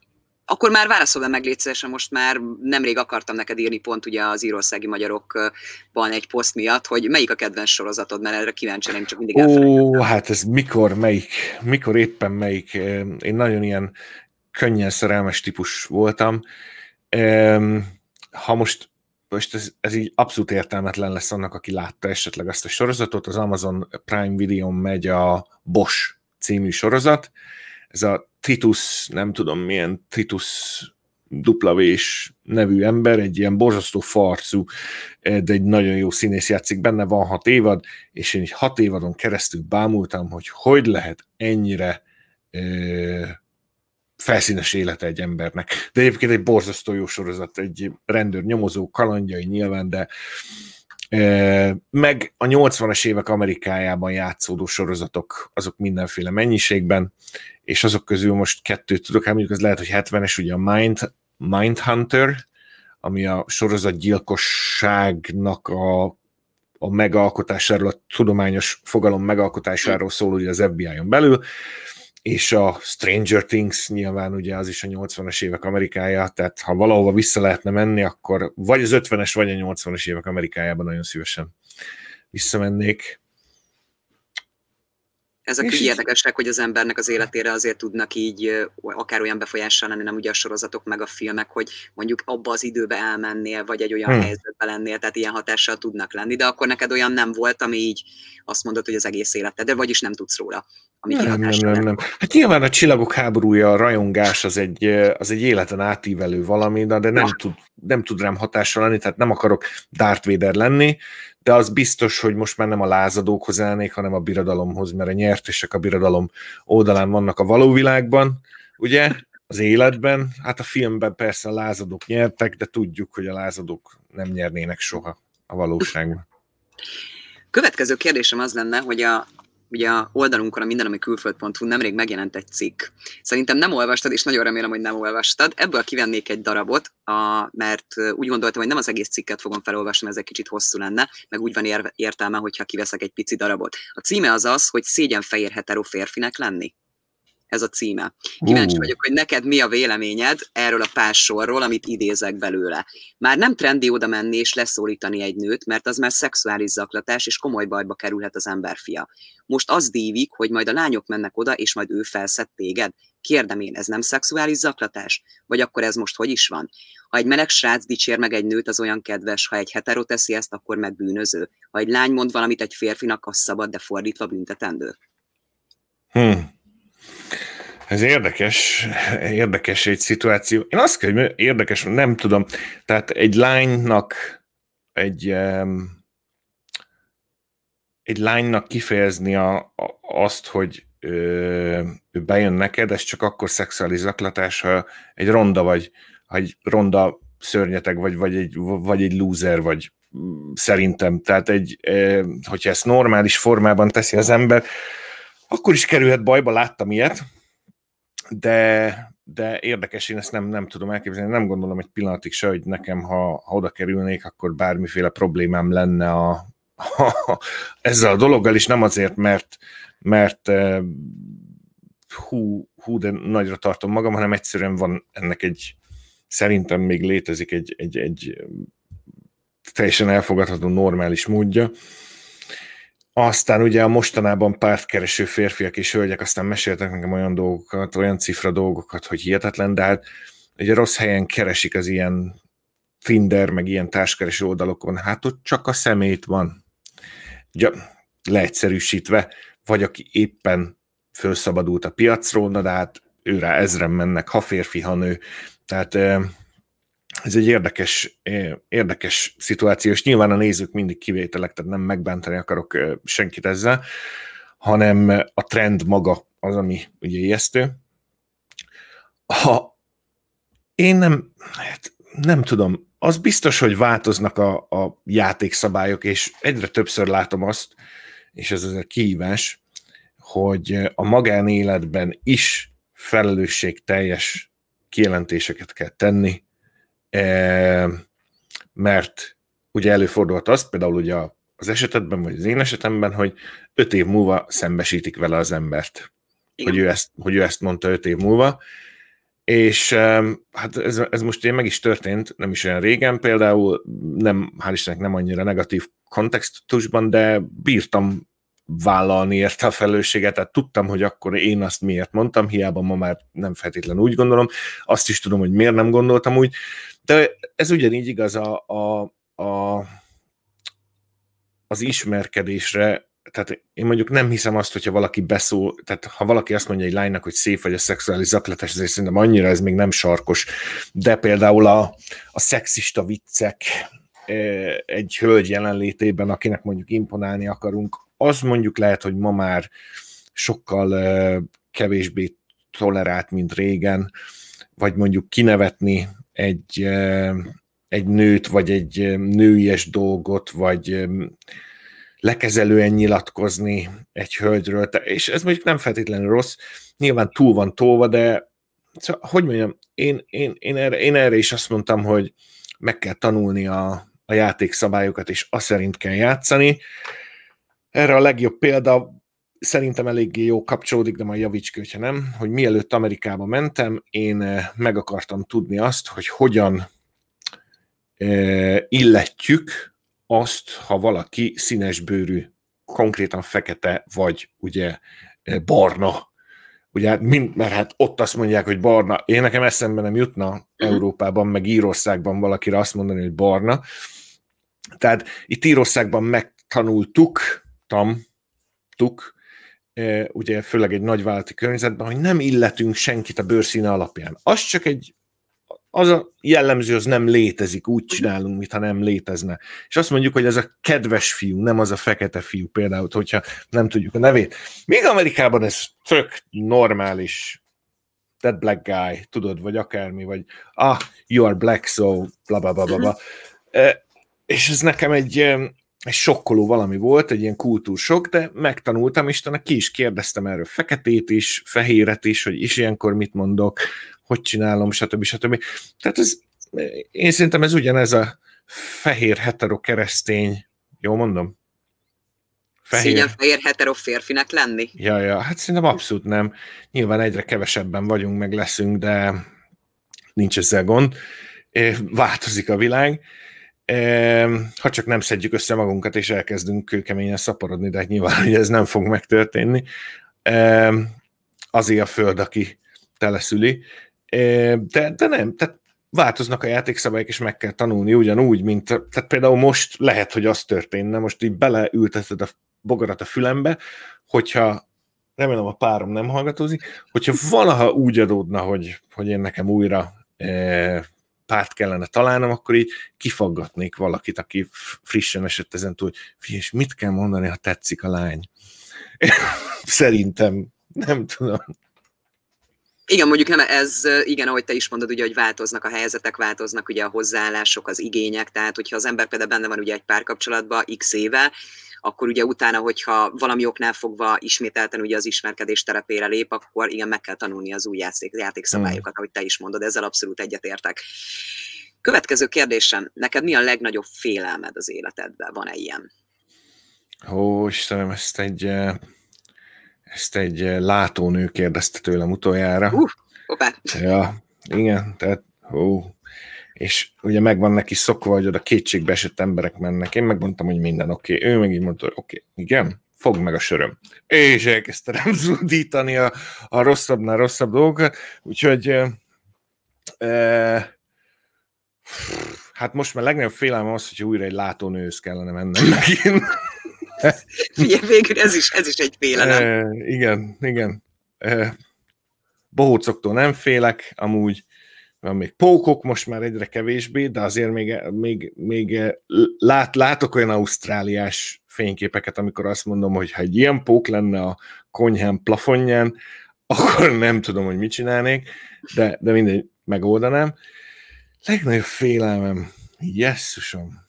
Akkor már válaszolva meg létszeresen, most már nemrég akartam neked írni pont ugye az írországi magyarokban egy poszt miatt, hogy melyik a kedvenc sorozatod, mert erre kíváncsi lenni, csak mindig Ó, hát ez mikor, melyik, mikor éppen melyik. Én nagyon ilyen könnyen szerelmes típus voltam. Ha most most ez, ez így abszolút értelmetlen lesz annak, aki látta esetleg azt a sorozatot, az Amazon Prime Video megy a Bosch című sorozat, ez a Titus, nem tudom milyen Titus duplavés nevű ember, egy ilyen borzasztó farcú, de egy nagyon jó színész játszik benne, van hat évad, és én egy hat évadon keresztül bámultam, hogy hogy lehet ennyire ö, felszínes élete egy embernek. De egyébként egy borzasztó jó sorozat, egy rendőr nyomozó, kalandjai nyilván, de meg a 80-as évek Amerikájában játszódó sorozatok, azok mindenféle mennyiségben, és azok közül most kettőt tudok, hát mondjuk az lehet, hogy 70-es, ugye a Mind, Mindhunter, ami a sorozatgyilkosságnak a, a megalkotásáról, a tudományos fogalom megalkotásáról szól ugye az FBI-on belül, és a Stranger Things nyilván ugye az is a 80-as évek Amerikája, tehát ha valahova vissza lehetne menni, akkor vagy az 50-es, vagy a 80-as évek Amerikájában nagyon szívesen visszamennék. Ezek így érdekesek, hogy az embernek az életére azért tudnak így akár olyan befolyással lenni, nem ugye a sorozatok meg a filmek, hogy mondjuk abba az időbe elmennél, vagy egy olyan hmm. helyzetbe lennél, tehát ilyen hatással tudnak lenni, de akkor neked olyan nem volt, ami így azt mondod, hogy az egész életed, de vagyis nem tudsz róla ami nem, nem, nem, nem. Hát nyilván a csillagok háborúja, a rajongás az egy, az egy életen átívelő valami, de nem tud, nem tud rám hatással lenni, tehát nem akarok Darth Vader lenni, de az biztos, hogy most már nem a lázadókhoz elnék, hanem a birodalomhoz, mert a nyertesek a birodalom oldalán vannak a való világban, ugye, az életben, hát a filmben persze a lázadók nyertek, de tudjuk, hogy a lázadók nem nyernének soha a valóságban. Következő kérdésem az lenne, hogy a ugye a oldalunkon, a mindenami külföld.hu nemrég megjelent egy cikk. Szerintem nem olvastad, és nagyon remélem, hogy nem olvastad. Ebből kivennék egy darabot, a, mert úgy gondoltam, hogy nem az egész cikket fogom felolvasni, ez egy kicsit hosszú lenne, meg úgy van ér- értelme, hogyha kiveszek egy pici darabot. A címe az az, hogy szégyen fehér hetero férfinek lenni ez a címe. Kíváncsi uh. vagyok, hogy neked mi a véleményed erről a pár sorról, amit idézek belőle. Már nem trendi oda menni és leszólítani egy nőt, mert az már szexuális zaklatás, és komoly bajba kerülhet az emberfia. Most az dívik, hogy majd a lányok mennek oda, és majd ő felszed téged. Kérdem én, ez nem szexuális zaklatás? Vagy akkor ez most hogy is van? Ha egy meleg srác dicsér meg egy nőt, az olyan kedves, ha egy hetero teszi ezt, akkor meg bűnöző. Ha egy lány mond valamit egy férfinak, az szabad, de fordítva büntetendő. Hmm. Ez érdekes, érdekes egy szituáció. Én azt kell, hogy érdekes, nem tudom. Tehát egy lánynak egy, egy lánynak kifejezni a, a, azt, hogy ö, ő bejön neked, ez csak akkor szexuális zaklatás, ha egy ronda vagy, ha egy ronda szörnyeteg vagy, vagy egy, vagy egy loser vagy szerintem. Tehát egy, hogyha ezt normális formában teszi az ember, akkor is kerülhet bajba, láttam ilyet, de, de érdekes, én ezt nem, nem tudom elképzelni, nem gondolom egy pillanatig se, hogy nekem, ha, ha oda kerülnék, akkor bármiféle problémám lenne a, [LAUGHS] a, ezzel a dologgal, is nem azért, mert, mert eh, hú, hú, de nagyra tartom magam, hanem egyszerűen van ennek egy, szerintem még létezik egy, egy, egy teljesen elfogadható normális módja, aztán ugye a mostanában pártkereső férfiak és hölgyek aztán meséltek nekem olyan dolgokat, olyan cifra dolgokat, hogy hihetetlen, de hát ugye rossz helyen keresik az ilyen Tinder, meg ilyen társkereső oldalokon, hát ott csak a szemét van. Ugye, leegyszerűsítve, vagy aki éppen felszabadult a piacról, na de hát őre ezren mennek, ha férfi, ha nő. Tehát ez egy érdekes, érdekes szituáció, és nyilván a nézők mindig kivételek, tehát nem megbántani akarok senkit ezzel, hanem a trend maga az, ami ugye ijesztő. Ha én nem, hát nem tudom, az biztos, hogy változnak a, a játékszabályok, és egyre többször látom azt, és ez az a kihívás, hogy a magánéletben is felelősségteljes kijelentéseket kell tenni, mert ugye előfordult az, például ugye az esetedben, vagy az én esetemben, hogy öt év múlva szembesítik vele az embert, hogy ő, ezt, hogy ő ezt mondta öt év múlva, és hát ez, ez most ugye meg is történt, nem is olyan régen, például nem, hál' Istennek nem annyira negatív kontextusban, de bírtam vállalni érte a felelősséget, tehát tudtam, hogy akkor én azt miért mondtam, hiába ma már nem feltétlenül úgy gondolom, azt is tudom, hogy miért nem gondoltam úgy, de ez ugyanígy igaz a, a, a, az ismerkedésre, tehát én mondjuk nem hiszem azt, hogyha valaki beszól, tehát ha valaki azt mondja egy lánynak, hogy szép vagy a szexuális zaklatás, ezért szerintem annyira ez még nem sarkos, de például a, a szexista viccek egy hölgy jelenlétében, akinek mondjuk imponálni akarunk, az mondjuk lehet, hogy ma már sokkal kevésbé tolerált, mint régen, vagy mondjuk kinevetni egy, egy nőt, vagy egy nőies dolgot, vagy lekezelően nyilatkozni egy hölgyről, és ez mondjuk nem feltétlenül rossz, nyilván túl van tolva, de szóval, hogy mondjam, én, én, én, erre, én erre is azt mondtam, hogy meg kell tanulni a, a játékszabályokat, és azt szerint kell játszani. Erre a legjobb példa szerintem eléggé jó kapcsolódik, de majd javíts ki, hogyha nem, hogy mielőtt Amerikába mentem, én eh, meg akartam tudni azt, hogy hogyan eh, illetjük azt, ha valaki színes bőrű, konkrétan fekete, vagy ugye eh, barna. Ugye, mind, mert hát ott azt mondják, hogy barna. Én nekem eszembe nem jutna uh-huh. Európában, meg Írországban valakire azt mondani, hogy barna. Tehát itt Írországban megtanultuk, tuk, ugye főleg egy nagyvállalati környezetben, hogy nem illetünk senkit a bőrszíne alapján. Az csak egy az a jellemző, az nem létezik, úgy csinálunk, mintha nem létezne. És azt mondjuk, hogy ez a kedves fiú, nem az a fekete fiú például, hogyha nem tudjuk a nevét. Még Amerikában ez tök normális, that black guy, tudod, vagy akármi, vagy ah, you are black, so bla bla bla bla. bla. És ez nekem egy, egy sokkoló valami volt, egy ilyen kultúrsok, de megtanultam, és ki is kérdeztem erről feketét is, fehéret is, hogy is ilyenkor mit mondok, hogy csinálom, stb. stb. Tehát ez, én szerintem ez ugyanez a fehér hetero keresztény, jó mondom? Fehér. Szégyen fehér hetero férfinek lenni? Ja, ja, hát szerintem abszolút nem. Nyilván egyre kevesebben vagyunk, meg leszünk, de nincs ezzel gond. Változik a világ. Ha csak nem szedjük össze magunkat, és elkezdünk kőkeményen szaporodni, de hát nyilván hogy ez nem fog megtörténni. Azért a föld, aki teleszüli. De, de nem, tehát változnak a játékszabályok, és meg kell tanulni ugyanúgy, mint tehát például most lehet, hogy az történne, most így beleülteted a bogarat a fülembe, hogyha remélem a párom nem hallgatózik, hogyha valaha úgy adódna, hogy, hogy én nekem újra e, párt kellene találnom, akkor így kifaggatnék valakit, aki frissen esett ezen túl, hogy és mit kell mondani, ha tetszik a lány? [LAUGHS] Szerintem, nem tudom. Igen, mondjuk nem ez, igen, ahogy te is mondod, ugye, hogy változnak a helyzetek, változnak ugye a hozzáállások, az igények, tehát hogyha az ember például benne van ugye egy párkapcsolatban x éve, akkor ugye utána, hogyha valami oknál fogva ismételten ugye az ismerkedés terepére lép, akkor igen, meg kell tanulni az új játék, játékszabályokat, mm. ahogy te is mondod, ezzel abszolút egyetértek. Következő kérdésem, neked mi a legnagyobb félelmed az életedben? Van-e ilyen? Ó, Istenem, ezt egy ezt egy eh, látónő kérdezte tőlem utoljára. Uh, hoppá. Ja, igen, tehát ó, és ugye megvan neki szokva, hogy oda kétségbe esett emberek mennek. Én megmondtam, hogy minden oké. Okay. Ő meg így mondta, hogy oké, okay, igen, fog meg a söröm. És elkezdte rám [LAUGHS] zúdítani a, a rosszabbnál rosszabb dolgokat, úgyhogy e, e, hát most már legnagyobb félelem az, hogy újra egy látónőhöz kellene mennem megint. [LAUGHS] Figyelj, végül ez is, ez is egy félelem. E, igen, igen. E, bohócoktól nem félek, amúgy van még pókok, most már egyre kevésbé, de azért még, még, még lát, látok olyan ausztráliás fényképeket, amikor azt mondom, hogy ha egy ilyen pók lenne a konyhám plafonján, [LAUGHS] akkor nem tudom, hogy mit csinálnék, de, de mindegy, megoldanám. Legnagyobb félelmem, jesszusom,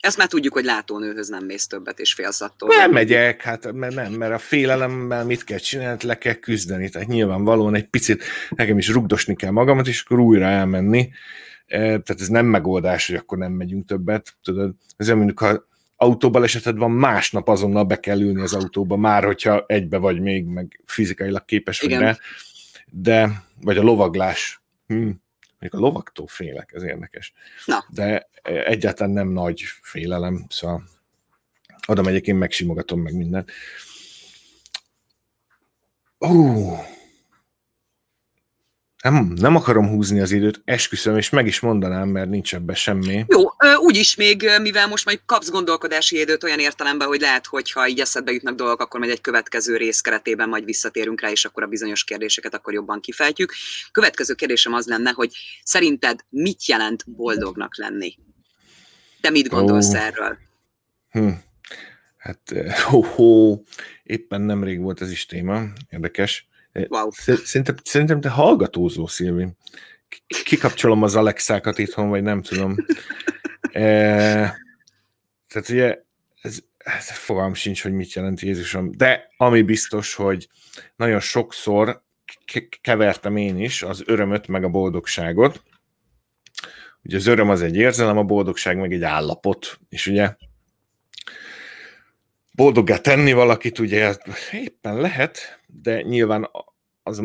ezt már tudjuk, hogy látónőhöz nem mész többet, és félsz attól. Nem megyek, hát mert nem, mert a félelemmel mit kell csinálni, le kell küzdeni. Tehát nyilvánvalóan egy picit nekem is rugdosni kell magamat, és akkor újra elmenni. E, tehát ez nem megoldás, hogy akkor nem megyünk többet. Tudod, ez olyan, mondjuk, ha autóbal eseted van, másnap azonnal be kell ülni az autóba, már hogyha egybe vagy még, meg fizikailag képes vagy rá. De, vagy a lovaglás. Hm még a lovaktól félek, ez érdekes. Na. De egyáltalán nem nagy félelem, szóval oda megyek, én megsimogatom meg mindent. Ó, nem, nem akarom húzni az időt, esküszöm, és meg is mondanám, mert nincs ebben semmi. Jó, úgyis még, mivel most majd kapsz gondolkodási időt olyan értelemben, hogy lehet, hogy ha így eszedbe jutnak dolgok, akkor majd egy következő rész keretében majd visszatérünk rá, és akkor a bizonyos kérdéseket akkor jobban kifejtjük. Következő kérdésem az lenne, hogy szerinted mit jelent boldognak lenni? Te mit gondolsz oh. erről? Hm. Hát, [LAUGHS] ho, ho, éppen nemrég volt ez is téma, érdekes. Wow. Szerintem, szerintem te hallgatózó, Szilvi. Kikapcsolom az Alexákat itthon, vagy nem tudom. e, tehát ugye, ez, ez fogalm sincs, hogy mit jelent Jézusom, de ami biztos, hogy nagyon sokszor kevertem én is az örömöt, meg a boldogságot. Ugye az öröm az egy érzelem, a boldogság meg egy állapot, és ugye boldoggá tenni valakit, ugye éppen lehet, de nyilván az,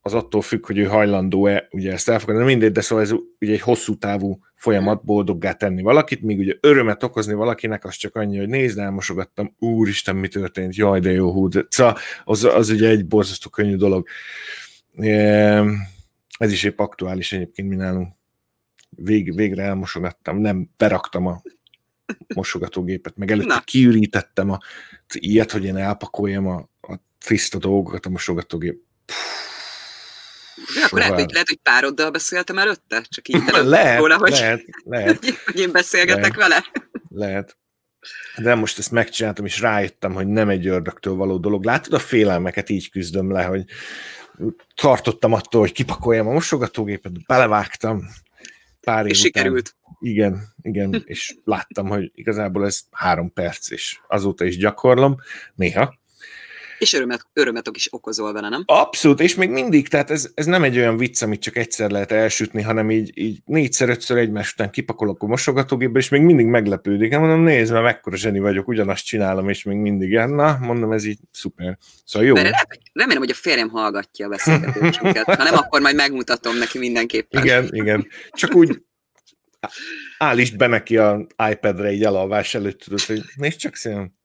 az attól függ, hogy ő hajlandó-e ugye ezt elfogadni, mindegy, de szóval ez ugye egy hosszú távú folyamat boldoggá tenni valakit, míg ugye örömet okozni valakinek, az csak annyi, hogy nézd, elmosogattam, úristen, mi történt, jaj, de jó hú, de, szóval az, az ugye egy borzasztó könnyű dolog. Ez is épp aktuális egyébként mi nálunk. Vég, végre elmosogattam, nem beraktam a mosogatógépet, meg előtte Na. kiürítettem a, ilyet, hogy én elpakoljam a, a tiszta dolgokat a mosogatógép. De akkor lehet, hogy, lehet, hogy pároddal beszéltem előtte? Csak így [LAUGHS] lehet, róla, hogy, lehet, lehet, [LAUGHS] hogy én beszélgetek lehet, vele? Lehet. De most ezt megcsináltam, és rájöttem, hogy nem egy ördögtől való dolog. Látod, a félelmeket így küzdöm le, hogy tartottam attól, hogy kipakoljam a mosogatógépet, belevágtam. Pár év és sikerült. Után, igen, igen, és láttam, hogy igazából ez három perc, és azóta is gyakorlom, néha, és örömet, örömet is okozol vele, nem? Abszolút, és még mindig, tehát ez, ez nem egy olyan vicc, amit csak egyszer lehet elsütni, hanem így, így négyszer, ötször egymás után kipakolok a mosogatógépbe, és még mindig meglepődik. Nem mondom, nézd, mert mekkora zseni vagyok, ugyanazt csinálom, és még mindig ilyen. Na, mondom, ez így szuper. Szóval jó. Mert remélem, hogy a férjem hallgatja a beszélgetésünket. Ha nem, akkor majd megmutatom neki mindenképpen. Igen, igen. Csak úgy állítsd be neki a iPad-re egy elalvás előtt, tudod, hogy nézd csak szépen.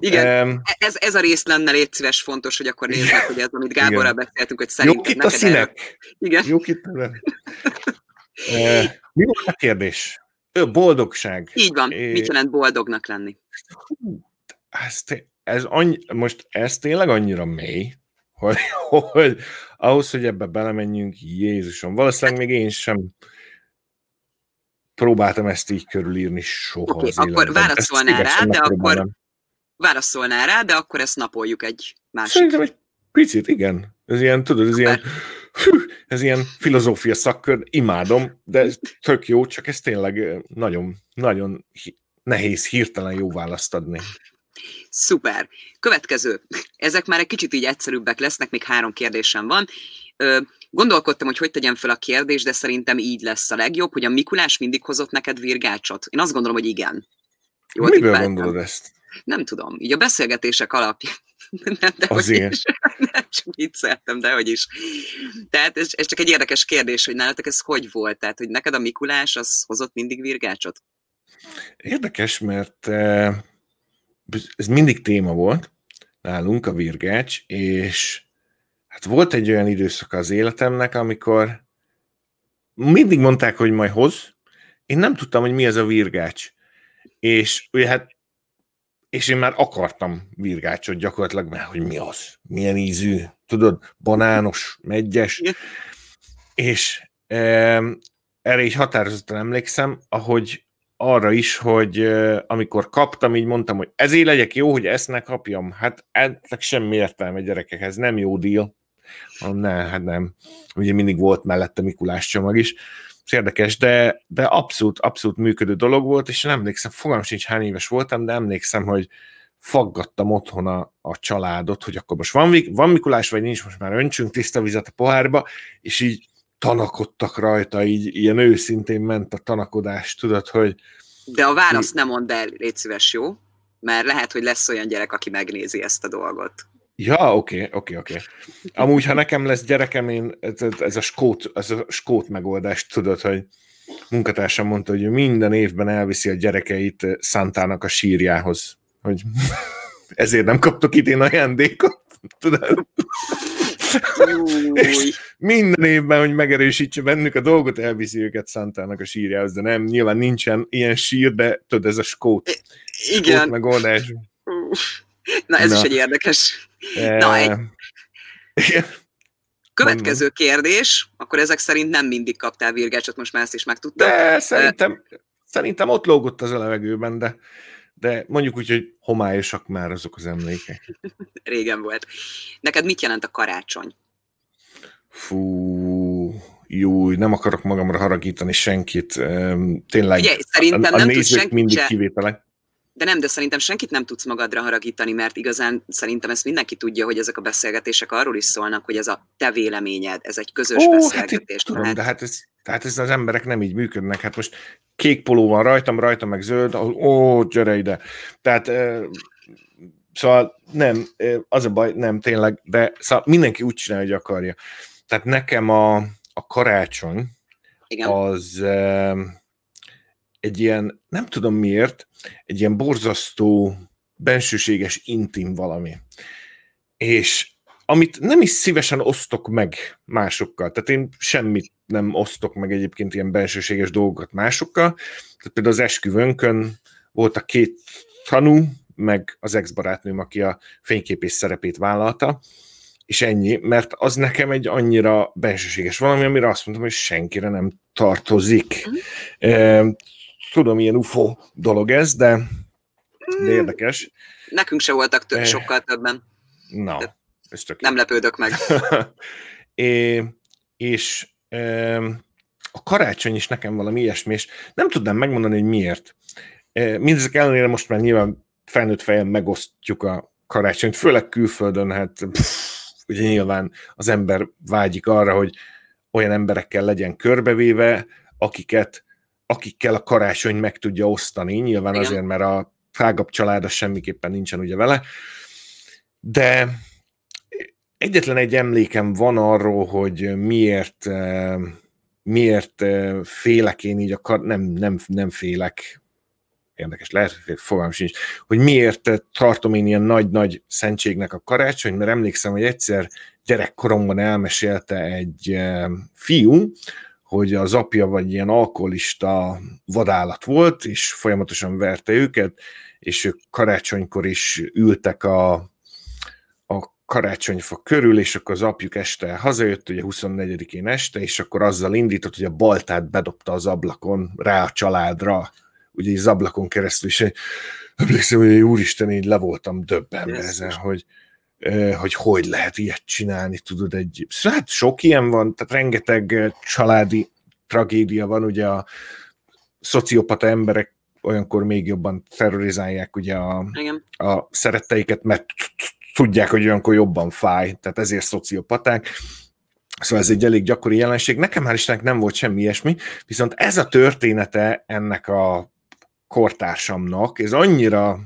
Igen, um, ez, ez a rész lenne légy szíves fontos, hogy akkor meg, hogy ez, amit Gáborral beszéltünk, hogy szerintem Jók itt a színek. Erre... Igen. Jók itt a uh, Mi volt a kérdés? Boldogság. Így van. É... Mit jelent boldognak lenni? Ez, ez annyi, most ez tényleg annyira mély, hogy, hogy ahhoz, hogy ebbe belemenjünk, Jézusom, valószínűleg még én sem próbáltam ezt így körülírni soha okay, akkor válaszolnál rá, de akkor, válaszolnál rá, de akkor ezt napoljuk egy másik. Szerintem egy picit, igen. Ez ilyen, tudod, ez ilyen, hű, ez ilyen filozófia szakkör, imádom, de ez tök jó, csak ez tényleg nagyon, nagyon nehéz hirtelen jó választ adni. Szuper. Következő. Ezek már egy kicsit így egyszerűbbek lesznek, még három kérdésem van. Gondolkodtam, hogy hogy tegyem fel a kérdést, de szerintem így lesz a legjobb, hogy a Mikulás mindig hozott neked virgácsot. Én azt gondolom, hogy igen. Jól Miből gondolod ezt? Nem tudom, így a beszélgetések alapján. [LAUGHS] Nem, de Azért. Is. [LAUGHS] Nem, csak vicceltem, de hogy is. Tehát ez, ez, csak egy érdekes kérdés, hogy nálatok ez hogy volt? Tehát, hogy neked a Mikulás az hozott mindig virgácsot? Érdekes, mert eh, ez mindig téma volt nálunk a virgács, és hát volt egy olyan időszak az életemnek, amikor mindig mondták, hogy majd hoz, én nem tudtam, hogy mi ez a virgács. És ugye hát és én már akartam virgácsot gyakorlatilag, mert hogy mi az, milyen ízű, tudod, banános, megyes, és e, erre is határozottan emlékszem, ahogy arra is, hogy e, amikor kaptam, így mondtam, hogy ezért legyek jó, hogy ezt ne kapjam. Hát ennek semmi értelme, gyerekek, ez nem jó deal. Mondom, ne, hát nem. Ugye mindig volt mellette Mikulás csomag is érdekes, de, de abszolút, abszolút működő dolog volt, és nem emlékszem, fogalmam sincs hány éves voltam, de emlékszem, hogy faggattam otthon a, a családot, hogy akkor most van, van Mikulás, vagy nincs, most már öntsünk tiszta vizet a pohárba, és így tanakodtak rajta, így ilyen őszintén ment a tanakodás, tudod, hogy... De a választ nem mondd el, légy szíves, jó? Mert lehet, hogy lesz olyan gyerek, aki megnézi ezt a dolgot. Ja, oké, okay, oké, okay, oké. Okay. Amúgy, ha nekem lesz gyerekem, én ez, a skót, ez a skót megoldást tudod, hogy munkatársam mondta, hogy minden évben elviszi a gyerekeit Szántának a sírjához, hogy [LAUGHS] ezért nem kaptok idén ajándékot, tudod? És minden évben, hogy megerősítse bennük a dolgot, elviszi őket Szántának a sírjához, de nem, nyilván nincsen ilyen sír, de tudod, ez a skót, Igen. skót megoldás. Na, ez Na. is egy érdekes. Na, egy... Következő kérdés, akkor ezek szerint nem mindig kaptál virgácsot, most már ezt is megtudtam. De szerintem, szerintem ott lógott az a levegőben, de, de mondjuk úgy, hogy homályosak már azok az emlékek. Régen volt. Neked mit jelent a karácsony? Fú, jó, nem akarok magamra haragítani senkit. Tényleg Ugye, szerintem a, a nem nézők mindig se... kivételek. De nem, de szerintem senkit nem tudsz magadra haragítani, mert igazán szerintem ezt mindenki tudja, hogy ezek a beszélgetések arról is szólnak, hogy ez a te véleményed, ez egy közös Ó, beszélgetés. Hát tudom, de hát ez, tehát ez az emberek nem így működnek. Hát most kék poló van rajtam, rajtam meg zöld, ó, gyere ide. Tehát szóval nem, az a baj, nem tényleg, de szóval mindenki úgy csinálja, hogy akarja. Tehát nekem a, a karácsony Igen. az egy ilyen, nem tudom miért, egy ilyen borzasztó, bensőséges, intim valami. És amit nem is szívesen osztok meg másokkal. Tehát én semmit nem osztok meg egyébként ilyen bensőséges dolgokat másokkal. Tehát például az esküvőnkön volt a két tanú, meg az ex-barátnőm, aki a fényképész szerepét vállalta, és ennyi, mert az nekem egy annyira bensőséges valami, amire azt mondtam, hogy senkire nem tartozik. Mm. Tudom, ilyen UFO dolog ez, de, de mm. érdekes. Nekünk se voltak több, sokkal többen. Na, ez tök Nem lepődök meg. [LAUGHS] é, és a karácsony is nekem valami ilyesmi, és nem tudnám megmondani, hogy miért. Mindezek ellenére most már nyilván felnőtt fejen megosztjuk a karácsonyt, főleg külföldön, hát pff, ugye nyilván az ember vágyik arra, hogy olyan emberekkel legyen körbevéve, akiket, akikkel a karácsony meg tudja osztani, nyilván Igen. azért, mert a tágabb család az semmiképpen nincsen ugye vele, de egyetlen egy emlékem van arról, hogy miért miért félek én így a kar... nem, nem, nem félek, érdekes, lehet, hogy fogalmam sincs, hogy miért tartom én ilyen nagy-nagy szentségnek a karácsony, mert emlékszem, hogy egyszer gyerekkoromban elmesélte egy fiú, hogy az apja vagy ilyen alkoholista vadállat volt, és folyamatosan verte őket, és ők karácsonykor is ültek a, a karácsonyfa körül, és akkor az apjuk este hazajött, ugye 24-én este, és akkor azzal indított, hogy a baltát bedobta az ablakon rá a családra, ugye az ablakon keresztül, és emlékszem, hogy úristen, így le voltam döbbenve ezen, hogy, hogy hogy lehet ilyet csinálni, tudod, egy, hát sok ilyen van, tehát rengeteg családi tragédia van, ugye a szociopata emberek olyankor még jobban terrorizálják ugye a, a szeretteiket, mert tudják, hogy olyankor jobban fáj, tehát ezért szociopaták. Szóval ez egy elég gyakori jelenség. Nekem már Istennek nem volt semmi ilyesmi, viszont ez a története ennek a kortársamnak, ez annyira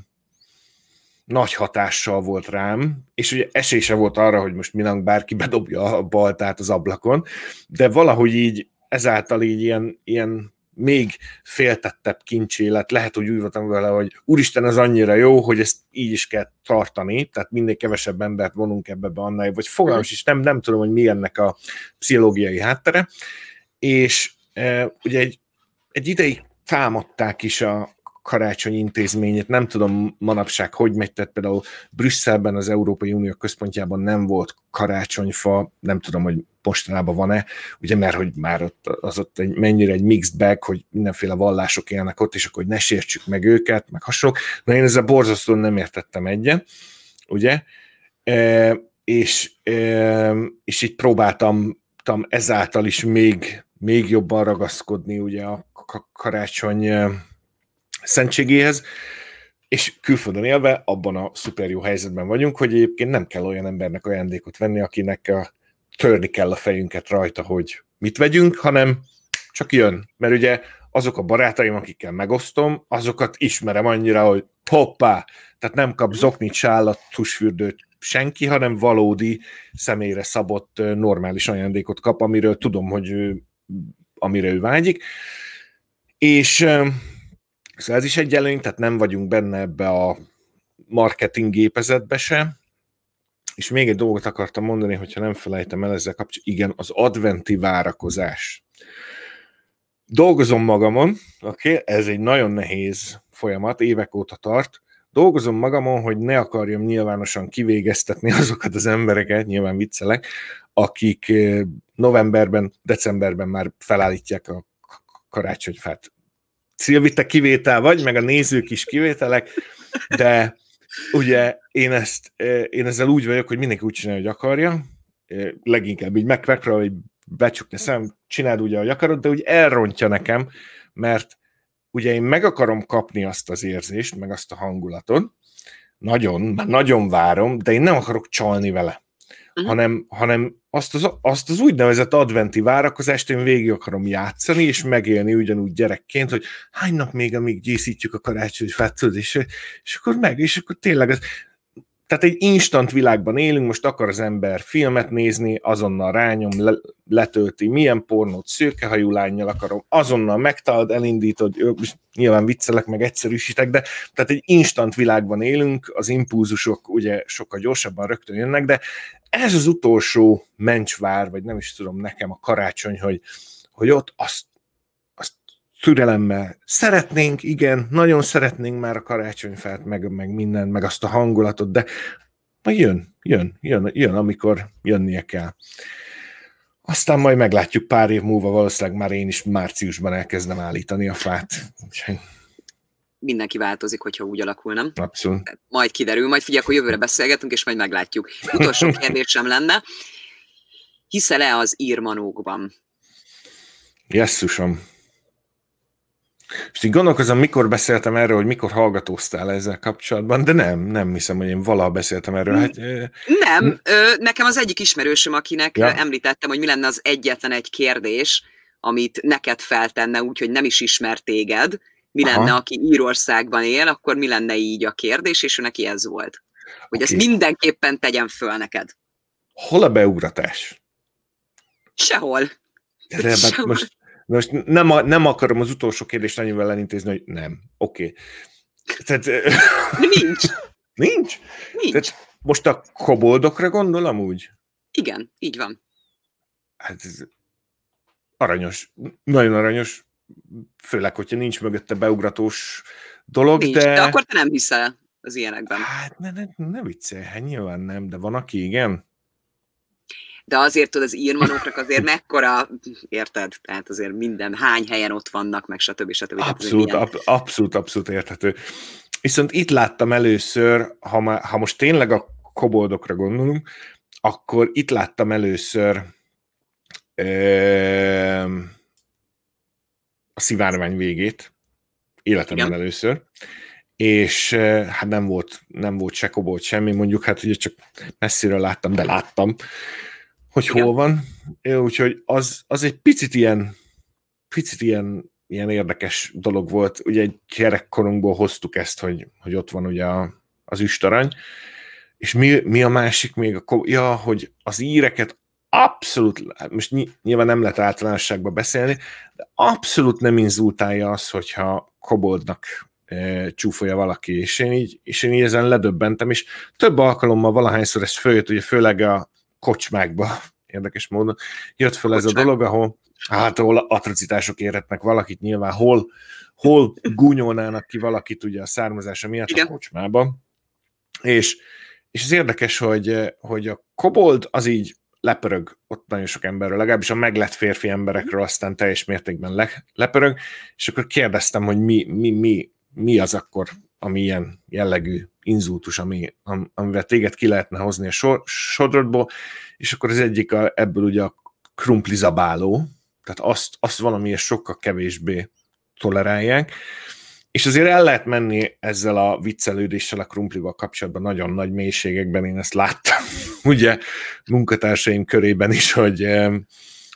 nagy hatással volt rám, és ugye esése volt arra, hogy most minang bárki bedobja a baltát az ablakon, de valahogy így ezáltal így ilyen, ilyen még féltettebb kincsélet, lehet, hogy úgy voltam vele, hogy úristen, az annyira jó, hogy ezt így is kell tartani, tehát minél kevesebb embert vonunk ebbe be annál, vagy fogalmas is nem, nem tudom, hogy mi ennek a pszichológiai háttere, és e, ugye egy, egy ideig támadták is a karácsony intézményét, nem tudom manapság, hogy megy, tehát például Brüsszelben, az Európai Unió központjában nem volt karácsonyfa, nem tudom, hogy mostanában van-e, ugye mert hogy már ott, az ott egy, mennyire egy mixed bag, hogy mindenféle vallások élnek ott, és akkor hogy ne sértsük meg őket, meg hasonlók. Na én ezzel borzasztóan nem értettem egyen, ugye? E, és, e, és így próbáltam tam ezáltal is még, még jobban ragaszkodni ugye a karácsony e, szentségéhez, és külföldön élve abban a szuper jó helyzetben vagyunk, hogy egyébként nem kell olyan embernek ajándékot venni, akinek a törni kell a fejünket rajta, hogy mit vegyünk, hanem csak jön. Mert ugye azok a barátaim, akikkel megosztom, azokat ismerem annyira, hogy hoppá, tehát nem kap zoknit, sállat, tusfürdőt senki, hanem valódi személyre szabott normális ajándékot kap, amiről tudom, hogy ő, amire ő vágyik. És szóval ez is egy előny, tehát nem vagyunk benne ebbe a marketing gépezetbe se, és még egy dolgot akartam mondani, hogyha nem felejtem el ezzel kapcsolatban. Igen, az adventi várakozás. Dolgozom magamon, oké, okay? ez egy nagyon nehéz folyamat, évek óta tart. Dolgozom magamon, hogy ne akarjam nyilvánosan kivégeztetni [LAUGHS] azokat az embereket, nyilván viccelek, akik eh, novemberben, decemberben már felállítják a karácsonyfát. Szilvi, te kivétel vagy, meg a nézők is kivételek, de ugye én, ezt, én ezzel úgy vagyok, hogy mindenki úgy csinálja, hogy akarja, leginkább így meg, megpróbál, hogy becsukni szem, csináld úgy, ahogy akarod, de úgy elrontja nekem, mert ugye én meg akarom kapni azt az érzést, meg azt a hangulatot, nagyon, már nagyon várom, de én nem akarok csalni vele uh-huh. hanem, hanem azt, az, azt az úgynevezett adventi várakozást én végig akarom játszani, és megélni ugyanúgy gyerekként, hogy hány nap még, amíg gyészítjük a karácsony fátszót, és, és akkor meg, és akkor tényleg ez, tehát egy instant világban élünk, most akar az ember filmet nézni, azonnal rányom, le, letölti, milyen pornót, szőkehajú lányjal akarom, azonnal megtalad, elindítod, nyilván viccelek, meg egyszerűsítek, de tehát egy instant világban élünk, az impulzusok ugye sokkal gyorsabban rögtön jönnek, de ez az utolsó mencsvár, vagy nem is tudom nekem a karácsony, hogy, hogy ott azt, azt türelemmel szeretnénk, igen, nagyon szeretnénk már a karácsonyfát, meg, meg minden, meg azt a hangulatot, de majd jön, jön, jön, jön, amikor jönnie kell. Aztán majd meglátjuk pár év múlva, valószínűleg már én is márciusban elkezdem állítani a fát. Mindenki változik, hogyha úgy alakul, nem? Abszolút. Majd kiderül, majd figyelj, akkor jövőre beszélgetünk, és majd meglátjuk. Utolsó [LAUGHS] kérdésem lenne, hiszel-e az írmanókban? Jesszusom. És így gondolkozom, mikor beszéltem erről, hogy mikor hallgatóztál ezzel kapcsolatban, de nem, nem hiszem, hogy én valaha beszéltem erről. Hát, nem, ö, nekem az egyik ismerősöm, akinek ja. említettem, hogy mi lenne az egyetlen egy kérdés, amit neked feltenne, úgyhogy nem is ismer téged, mi Aha. lenne, aki Írországban él, akkor mi lenne így a kérdés, és ő neki ez volt. Hogy okay. ezt mindenképpen tegyen föl neked. Hol a beugratás? Sehol. De, Sehol. Most, most nem, nem akarom az utolsó kérdést annyival elintézni, hogy nem. Oké. Okay. Tehát, Nincs. [LAUGHS] Nincs? Nincs. Tehát most a koboldokra gondolom úgy? Igen, így van. Hát ez aranyos, nagyon aranyos, főleg, hogyha nincs mögötte beugratós dolog, nincs, de... de akkor te nem hiszel az ilyenekben. Hát ne, ne, ne viccelj, hát nyilván nem, de van, aki igen. De azért tudod, az írmanóknak azért mekkora, érted? Tehát azért minden, hány helyen ott vannak, meg stb. stb. Abszolút, ab, abszolút, abszolút érthető. Viszont itt láttam először, ha, ma, ha most tényleg a koboldokra gondolunk, akkor itt láttam először ö, a szivárvány végét, életemben Igen. először, és hát nem volt, nem volt se kobolt semmi, mondjuk hát ugye csak messziről láttam, de láttam, hogy Igen. hol van, úgyhogy az, az egy picit ilyen, picit ilyen, ilyen érdekes dolog volt, ugye egy gyerekkorunkból hoztuk ezt, hogy, hogy ott van ugye a, az üstarany, és mi, mi a másik még? A, ja, hogy az íreket abszolút, hát most nyilván nem lehet általánosságban beszélni, de abszolút nem inzultálja az, hogyha koboldnak e, csúfolja valaki, és én, így, és én így ezen ledöbbentem, és több alkalommal valahányszor ez följött, ugye főleg a kocsmákba, [LAUGHS] érdekes módon, jött fel ez a dolog, ahol hát ahol atrocitások érhetnek valakit nyilván, hol, hol gúnyolnának ki valakit ugye a származása miatt Igen. a kocsmában, és, és ez érdekes, hogy, hogy a kobold az így lepörög ott nagyon sok emberről, legalábbis a meglett férfi emberekről aztán teljes mértékben le, lepörög, és akkor kérdeztem, hogy mi, mi, mi, mi az akkor, ami ilyen jellegű inzultus, ami, am, amivel téged ki lehetne hozni a sor, sodrodból, és akkor az egyik a, ebből ugye a krumpli zabáló, tehát azt, azt valami sokkal kevésbé tolerálják, és azért el lehet menni ezzel a viccelődéssel a krumplival kapcsolatban nagyon nagy mélységekben, én ezt láttam, ugye munkatársaim körében is, hogy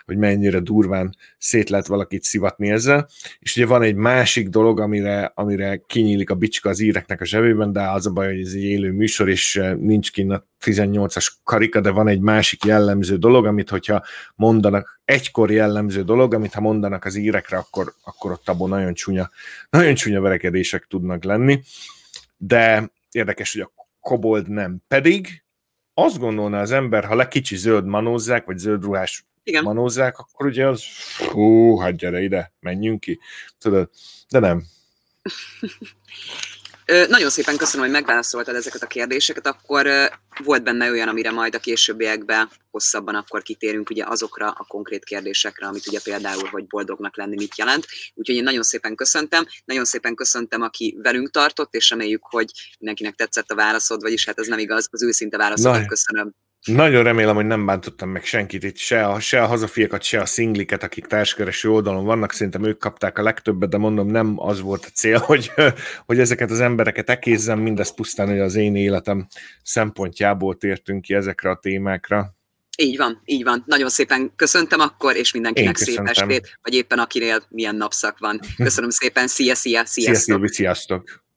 hogy mennyire durván szét lehet valakit szivatni ezzel. És ugye van egy másik dolog, amire, amire kinyílik a bicska az íreknek a zsebében, de az a baj, hogy ez egy élő műsor, és eh, nincs kinn a 18-as karika, de van egy másik jellemző dolog, amit hogyha mondanak, egykor jellemző dolog, amit ha mondanak az írekre, akkor, akkor ott abból nagyon csúnya, nagyon csúnya verekedések tudnak lenni. De érdekes, hogy a kobold nem. Pedig azt gondolna az ember, ha le kicsi zöld manózzák, vagy zöld ruhás igen. manózzák, akkor ugye az, hú, hát gyere ide, menjünk ki. Tudod, de nem. [LAUGHS] Nagyon szépen köszönöm, hogy megválaszoltad ezeket a kérdéseket, akkor volt benne olyan, amire majd a későbbiekben hosszabban akkor kitérünk ugye azokra a konkrét kérdésekre, amit ugye például, hogy boldognak lenni mit jelent. Úgyhogy én nagyon szépen köszöntem, nagyon szépen köszöntem, aki velünk tartott, és reméljük, hogy mindenkinek tetszett a válaszod, vagyis hát ez nem igaz, az őszinte válaszodat köszönöm. Nagyon remélem, hogy nem bántottam meg senkit itt, se a, se a hazafiakat, se a szingliket, akik társkereső oldalon vannak, szerintem ők kapták a legtöbbet, de mondom, nem az volt a cél, [LAUGHS] hogy, hogy ezeket az embereket ekézzem, mindezt pusztán, hogy az én életem szempontjából tértünk ki ezekre a témákra. Így van, így van. Nagyon szépen köszöntem akkor, és mindenkinek szép estét, vagy éppen akinél milyen napszak van. Köszönöm szépen, szia, szia, sziasztok! Szia, Szilvi, sziasztok!